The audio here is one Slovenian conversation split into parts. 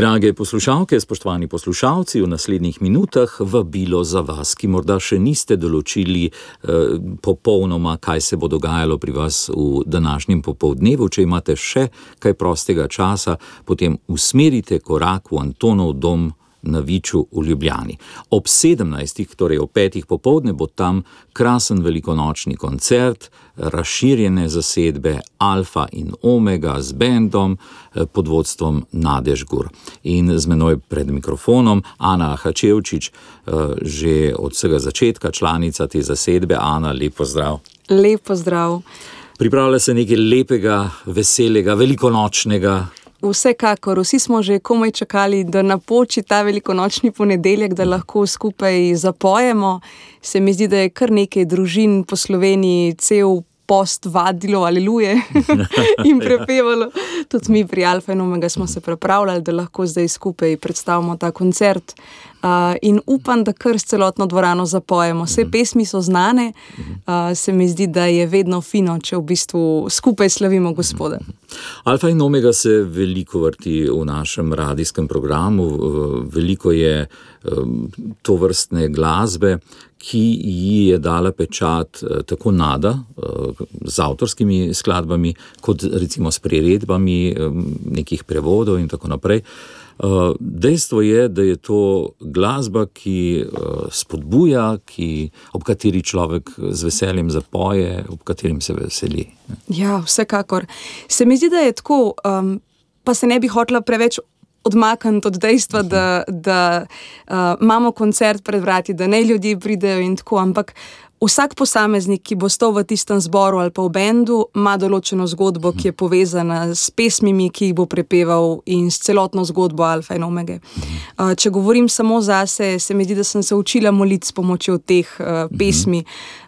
Drage poslušalke, spoštovani poslušalci, v naslednjih minutah vabilo za vas, ki morda še niste določili eh, popolnoma, kaj se bo dogajalo pri vas v današnjem popoldnevu. Če imate še kaj prostega časa, potem usmerite korak v Antonov dom na Viču v Ljubljani. Ob 17. torej ob 5. popovdne bo tam krasen velikonočni koncert, razširjene zasedbe Alfa in Omega z bendom eh, pod vodstvom Nadežgur. In z menoj pred mikrofonom Ana Hačevčič, eh, že od vsega začetka članica te zasedbe. Ana, lepo zdrav. Lepo zdrav. Pripravlja se nekaj lepega, veselega, velikonočnega, Vsekakor, vsi smo že komaj čakali, da napoči ta velikonočni ponedeljek, da lahko skupaj zapojemo. Se mi zdi, da je kar nekaj družin po Sloveniji, cel post vadilo, aleluje in prepevalo. Tudi mi pri Alfa in Omega smo se pripravljali, da lahko zdaj skupaj predstavimo ta koncert. Uh, in upam, da kar s celotno dvorano zapojemo. Vse mhm. pesmi so znane, uh, se mi zdi, da je vedno fino, če v bistvu skupaj slavimo Gospoda. Alfa in Omega se veliko vrti v našem radijskem programu, veliko je um, to vrstne glasbe, ki ji je dala pečat uh, tako nada uh, z avtorskimi skladbami, kot recimo s priredbami nekih prevodov in tako naprej. Dejstvo je, da je to glasba, ki uh, spodbuja, ki, ob kateri človek z veseljem zapoje, ob katerem se veseli. Ja, vsekakor. Se mi zdi, da je tako, um, pa se ne bi hotela preveč odmakniti od dejstva, da, da uh, imamo koncert pred vrati, da ne ljudje pridejo in tako. Ampak vsak posameznik, ki bo stal v tistem zboru ali pa v bendu, ima določeno zgodbo, ki je povezana s pesmimi, ki jih bo prepeval in s celotno zgodbo Alfa in Omega. Uh, če govorim samo zase, se mi zdi, da sem se učila moliti s pomočjo teh uh, pesmi.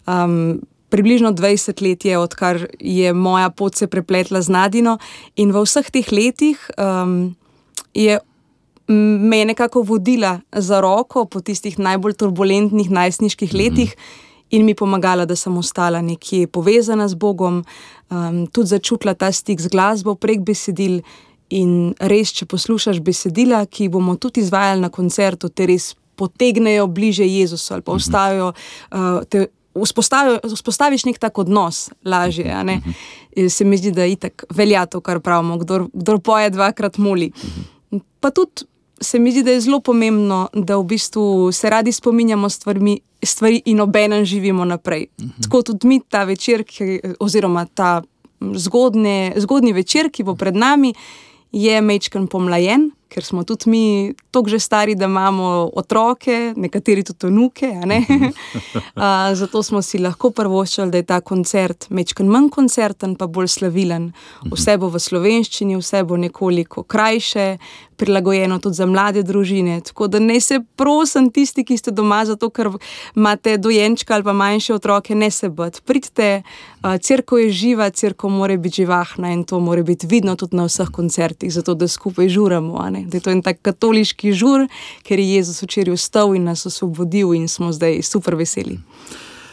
Um, Približno 20 let je, odkar je moja pot se prepletla z Nadino, in v vseh teh letih um, je me nekako vodila za roko po tistih najbolj turbulentnih najstniških letih. Mm -hmm in mi pomagala, da sem ostala nekje povezana z Bogom, um, tudi začutila ta stik z glasbo prek besedil. In res, če poslušaš besedila, ki bomo tudi izvajali na koncertu, te res potegnejo bliže Jezusu ali pa ustavijo. Uh, te, Vzpostaviš nek tak odnos, lažje. Ne? Se mi zdi, da je tako velja to, kar pravimo, kdo, kdo poje dvakrat moli. Pa tudi se mi zdi, da je zelo pomembno, da v bistvu se radi spominjamo stvarmi, stvari in obenem živimo naprej. Uh mhm. -huh. Tako tudi mi ta večer, ki, oziroma ta zgodne, zgodni večer, ki bo pred nami, je mečken pomlajen, ker smo tudi mi tako že stari, da imamo otroke, nekateri tudi vnuke. Ne? uh, zato smo si lahko prvoščali, da je ta koncert mečken manj koncerten, pa bolj slavilen. Vse bo v slovenščini, vse bo nekoliko krajše, prilagojeno tudi za mlade družine. Tako da ne se prosim, tisti, ki ste doma, zato ker imate dojenčka ali pa manjše otroke, ne se bojte. Pridite, uh, crkva je živa, crkva mora biti živahna in to mora biti vidno tudi na vseh koncertih, zato da skupaj žuramo. Da je to en tak katoliški žur, ker je Jezus včeraj vstal in nas osvobodil in smo zdaj super veseli.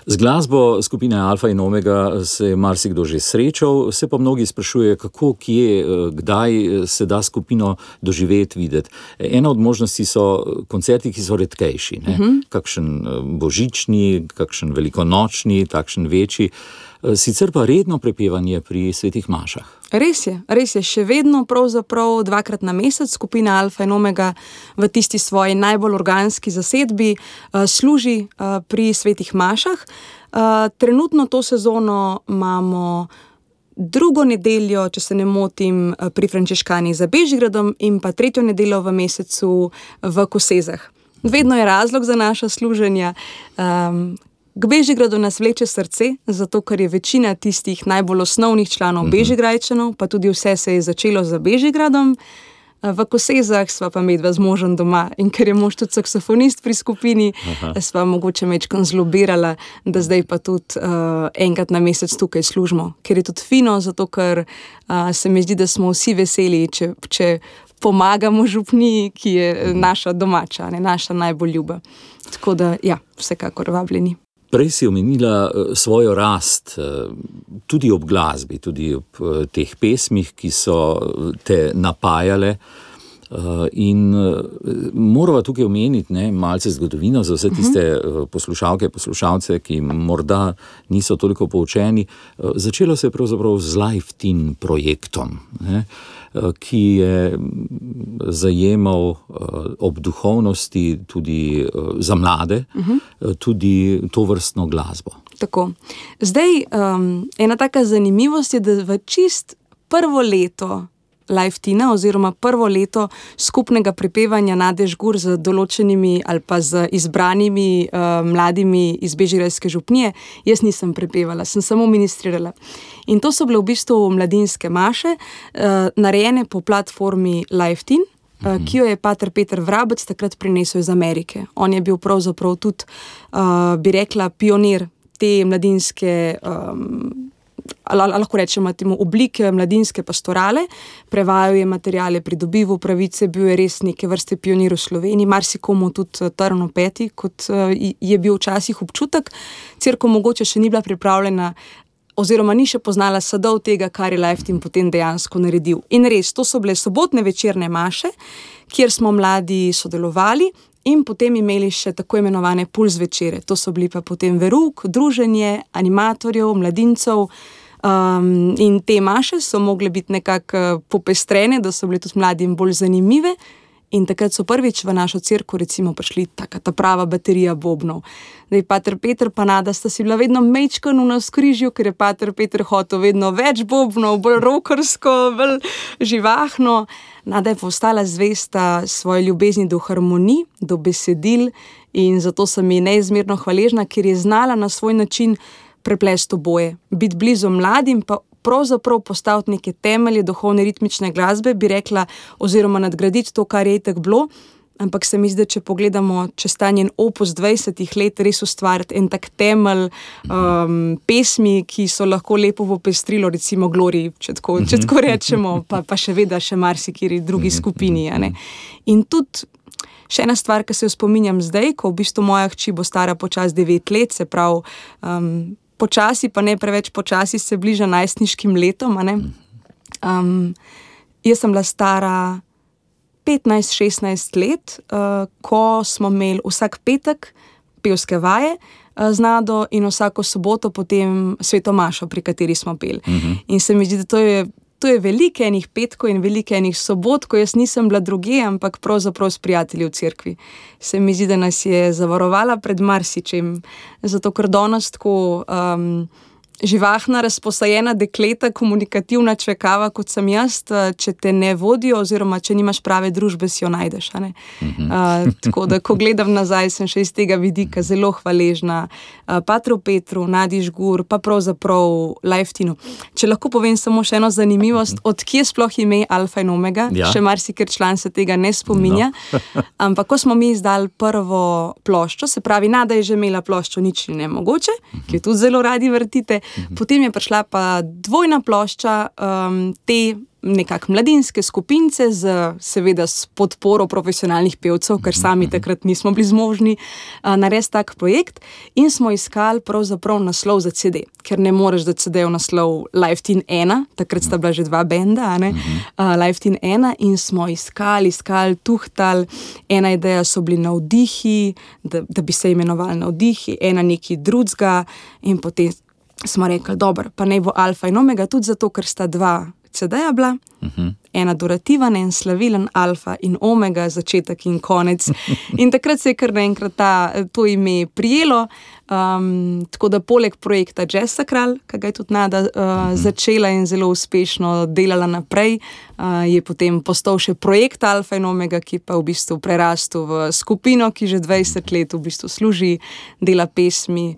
Z glasbo skupine Alfa in Omega se je marsikdo že srečal, se pa mnogi sprašujejo, kako, kje, eh, kdaj eh, se da skupino doživeti, videti. Ena od možnosti so koncerti, ki so redkejši, uh mhm. -huh. kakšen eh, božični, kakšen velikonočni, takšen večji. Sicer pa redno prepevanje pri svetih mašah. Res je, res je, še vedno, pravzaprav dvakrat na mesec, skupina Alfa in Omega v tisti svoji najbolj organski zasedbi uh, služi uh, pri svetih mašah. Trenutno to sezono imamo drugo nedeljo, če se ne motim, pri Frančeškani za Bežigradom in pa tretjo nedeljo v mesecu v Kosezah. Vedno je razlog za naša služenja, um, K Bežigradu nas vleče srce, zato ker je večina tistih najbolj osnovnih članov mhm. Bežigrajčanov, pa tudi vse se je začelo za Bežigradom. V Kosezah smo pa medvedje z možem doma in ker je mož tudi saksofonist pri skupini, smo mogoče mečkam zlobirala, da zdaj pa tudi uh, enkrat na mesec tukaj služimo. Ker je tudi fino, zato ker uh, se mi zdi, da smo vsi veseli, če, če pomagamo župni, ki je naša domača, ne naša najbolj ljuba. Tako da, ja, vsekakor vabljeni. Prej si omenila eh, svojo rast, eh, tudi ob glasbi, tudi ob eh, teh pesmih, ki so te napajale. In moramo tukaj omeniti ne, malce zgodovino za vse tiste poslušalke, poslušalce, ki morda niso toliko poučeni. Začelo se je pravzaprav z LifeTin projektom. Ne. Eh, ki je mm, zajemal eh, ob duhovnosti tudi eh, za mlade, uh -huh. tudi to vrstno glasbo. Tako. Zdaj, um, ena taka zanimivost je, da v čist prvo leto Lifetina, oziroma prvo leto skupnega prepevanja Nadež Gur z določenimi ali pa z izbranimi uh, mladimi iz Bežirajske župnije, jaz nisem prepevala, sem samo ministrirala. In to so bile v bistvu mladinske maše, uh, narejene po platformi Lifetin. Uh, ki jo je Pater Peter Vrabec takrat prinesel iz Amerike. On je bil pravzaprav tudi, uh, bi rekla, pionir te mladinske um, lahko rečemo, temu oblike mladinske pastorale, prevajal je materijale, pridobival pravice, bil je res neke vrste pionir v Sloveniji, marsikomu tudi eh, trno peti, kot eh, je bil včasih občutek. Cirko mogoče še ni bila pripravljena. Oziroma, ni še poznala sadov tega, kar je Lifetime potem dejansko naredil. In res, to so bile sobotne večerne maše, kjer smo mladi sodelovali, in potem imeli še tako imenovane puls večere. To so bili pa potem verug, druženje animatorjev, mladincev. Um, in te maše so mogle biti nekako uh, popestrene, da so bile tudi mladim bolj zanimive. In takrat so prvič v našo crkvo, recimo, prišli taka ta prava baterija bobnov. Da je Pater Peter pa nada, sta si bila vedno mečkano na skrižju, ker je Pater Peter hotel vedno več bobnov, bolj rokarsko, bolj živahno. Nada je postala zvesta svoje ljubezni do harmonij, do besedil in zato sem ji neizmerno hvaležna, ker je znala na svoj način preplesti oboje, biti blizu mladim, pa pravzaprav postaviti neke temelje duhovne ritmične glasbe, bi rekla, oziroma nadgraditi to, kar je tako bilo. Ampak se mi zdi, če pogledamo čez ta njen opus 20 let, res ustvariti en tak temelj um, pesmi, ki so lahko lepo popestrili, recimo Glori, če tako, če tako rečemo, pa, pa še vedno še marsikiri drugi skupini. In tudi še ena stvar, ki se jo spominjam zdaj, ko v bistvu moja hči bo stara počasi 9 let, se pravi. Um, počasi, pa ne preveč počasi, se bliža najstniškim letom. Um, jaz sem bila stara 15-16 let, uh, ko smo imeli vsak petek pevske vaje. Uh, Znado in vsako soboto potem sveto mašo, pri kateri smo peli. Uh mhm. -huh. In se mi zdi, da to je to je veliko enih petkov in veliko enih sobot, ko jaz nisem bila druge, ampak pravzaprav s prijatelji v cerkvi. Se mi zdi, da nas je zavarovala pred marsičem, zato ker danes tako. Um, živahna, razposajena dekleta, komunikativna čekava, kot sem jaz, eh, če te ne vodijo, oziroma če nimaš prave družbe, si jo najdeš. Uh, tako da, ko gledam nazaj, sem še iz tega vidika zelo hvaležna uh, Patru Petru, Nadiš Gur, pa pravzaprav Lifetinu. Če lahko povem samo še eno zanimivost, odkje sploh ime Alfa in Omega, ja. še marsikaj član se tega ne spominja. No. Ampak, ko smo mi izdali prvo ploščo, se pravi, Nada je že imela ploščo, nič ni nemogoče, ki jo tudi zelo radi vrtite. Mhm. Potem je prišla pa dvojna plošča um, te nekakšne mladinske skupince, z, seveda s podporo profesionalnih pevcev, ker sami mhm. takrat nismo bili zmožni uh, narediti tak projekt. In smo iskali pravzaprav naslov za CD, ker ne moreš da CD-jev naslov Life Teen 1, takrat sta bila že dva benda, uh, Life Teen 1, in smo iskali, iskali, tuhtali. Ena ideja so bili navdihi, da, da bi se imenovali navdihi, ena nekaj drugega, in potem smo rekli, da pa ne bo alfa in omega, tudi zato, ker sta dva CD-ja bila, uh mhm. -huh. ena durativen in slavilen alfa in omega, začetek in konec. In takrat se je kar naenkrat to ime prijelo. Um, tako da poleg projekta Jazz Sakral, ki ga je tudi Nada uh, uh -huh. začela in zelo uspešno delala naprej, uh, je potem postal še projekt Alfa in Omega, ki pa v bistvu prerastel v skupino, ki že 20 let v bistvu služi, dela pesmi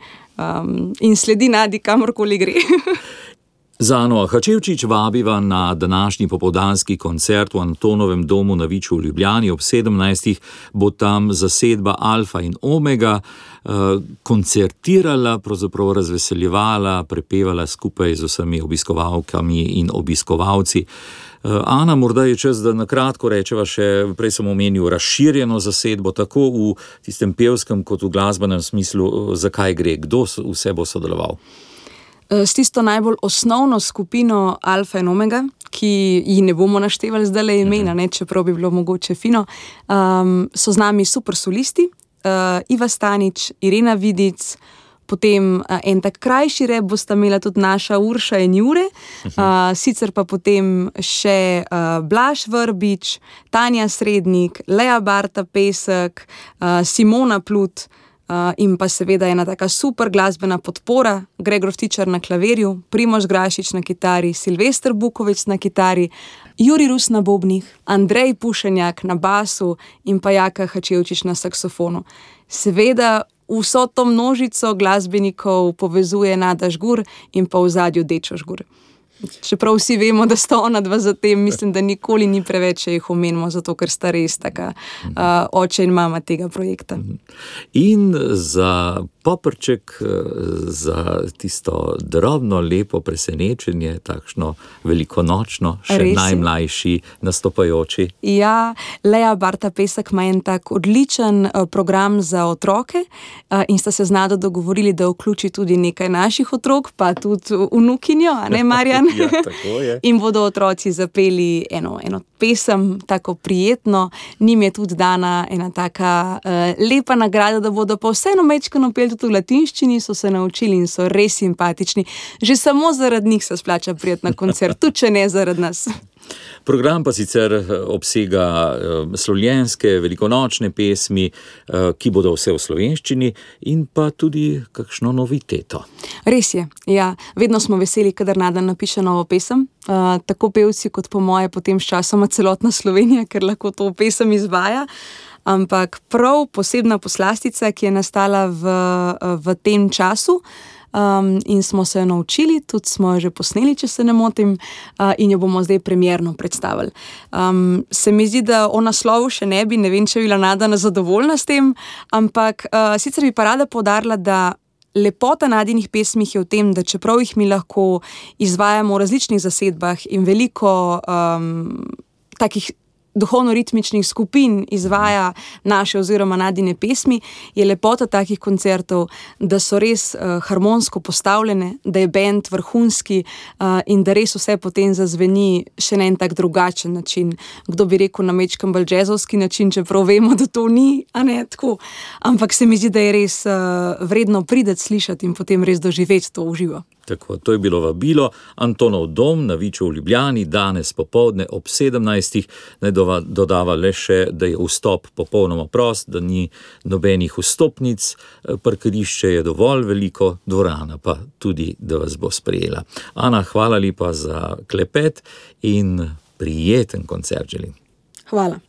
um, in sledi nadi, kamorkoli gre. Zano Hačevčič vabiva na današnji popoldanski koncert v Antonovem domu na Viču v Ljubljani ob 17. bo tam zasedba Alfa in Omega uh, koncertirala, pravzaprav razveseljevala, prepevala skupaj z vsemi obiskovalkami in obiskovalci. Uh, Ana, morda je čas, da na kratko rečeva še, prej sem omenil, razširjeno zasedbo, tako v tistem pevskem, kot v glasbenem smislu, uh, zakaj gre, kdo vse bo sodeloval. Eh, s tisto najbolj osnovno skupino Alfa in Omega, ki jih ne bomo naštevali zdaj le imena, ne, čeprav bi bilo mogoče fino. Um, so z nami super solisti, uh, Iva Stanič, Irena Vidic. Potem uh, en tak krajši rep bosta imela tudi naša Urša in Jure, uh, sicer pa potem še uh, Blaž Vrbič, Tanja Srednik, Lea Barta Pesek, uh, Simona Plut uh, in pa seveda ena taka super glasbena podpora, Gregor Tičar na klavirju, Primož Grašič na kitari, Silvestr Bukovic na kitari, Juri Rus na bobnih, Andrej Pušenjak na basu in pa Jaka Hačevčič na saksofonu. Seveda vso to množico glasbenikov povezuje Nada Žgur in pa v zadju Dečo Žgur. Čeprav vsi vemo, da sta ona dva za tem, mislim, da nikoli ni preveč, če jih omenimo, zato ker sta res taka uh, oče in mama tega projekta. In za poprček, za tisto drobno, lepo presenečenje, takšno velikonočno, še Res je. najmlajši nastopajoči. Ja, Lea Barta Pesek ima en tak odličen uh, program za otroke uh, in sta se z Nado dogovorili, da vključi tudi nekaj naših otrok, pa tudi vnukinjo, a ne Marjan. Ja. In bodo otroci zapeli eno, eno pesem, tako prijetno. Nim je tudi dana ena taka uh, lepa nagrada, da bodo pa vseeno mečkano peli tudi v latinščini, so se naučili in so res simpatični. Že samo zaradi njih se splača prijeti na koncert, tudi če ne zaradi nas. Program pa sicer eh, obsega eh, slovenske, velikonočne pesmi, eh, ki bodo vse v slovenščini, in pa tudi kakšno noviteto. Res je. Ja. Vedno smo veseli, kadar Nada napiše novo pesem. Uh, tako pevci, kot po moje, potem s časoma celotna Slovenija, ker lahko to pesem izvaja. Ampak prav posebna poslastica, ki je nastala v, v tem času. Um, in smo se jo naučili, tudi smo jo že posneli, če se ne motim, uh, in jo bomo zdaj premjerno predstavili. Um, se mi zdi, da o naslovu še ne bi, ne vem, če bi bila nadana zadovoljna s tem, ampak uh, sicer bi pa rada podarila, da lepota nadinih pesmih je v tem, da čeprav jih mi lahko izvajamo v različnih zasedbah in veliko um, takih duhovno-ritmičnih skupin izvaja naše oziroma nadine pesmi, je lepota takih koncertov, da so res uh, harmonsko postavljene, da je bend vrhunski uh, in da res vse potem zazveni še na en tak drugačen način. Kdo bi rekel na mečkam bolj jazzovski način, čeprav vemo, da to ni, a ne tako. Ampak se mi zdi, da je res uh, vredno prideti slišati in potem res doživeti to uživo. Tako, to je bilo vabilo Antonov dom na Viču v Ljubljani, danes popovdne ob 17. Naj dodava le še, da je vstop popolnoma prost, da ni nobenih vstopnic, eh, parkirišče je dovolj veliko, dvorana pa tudi, da vas bo sprejela. Ana, hvala lepa za klepet in prijeten koncert želim. Hvala.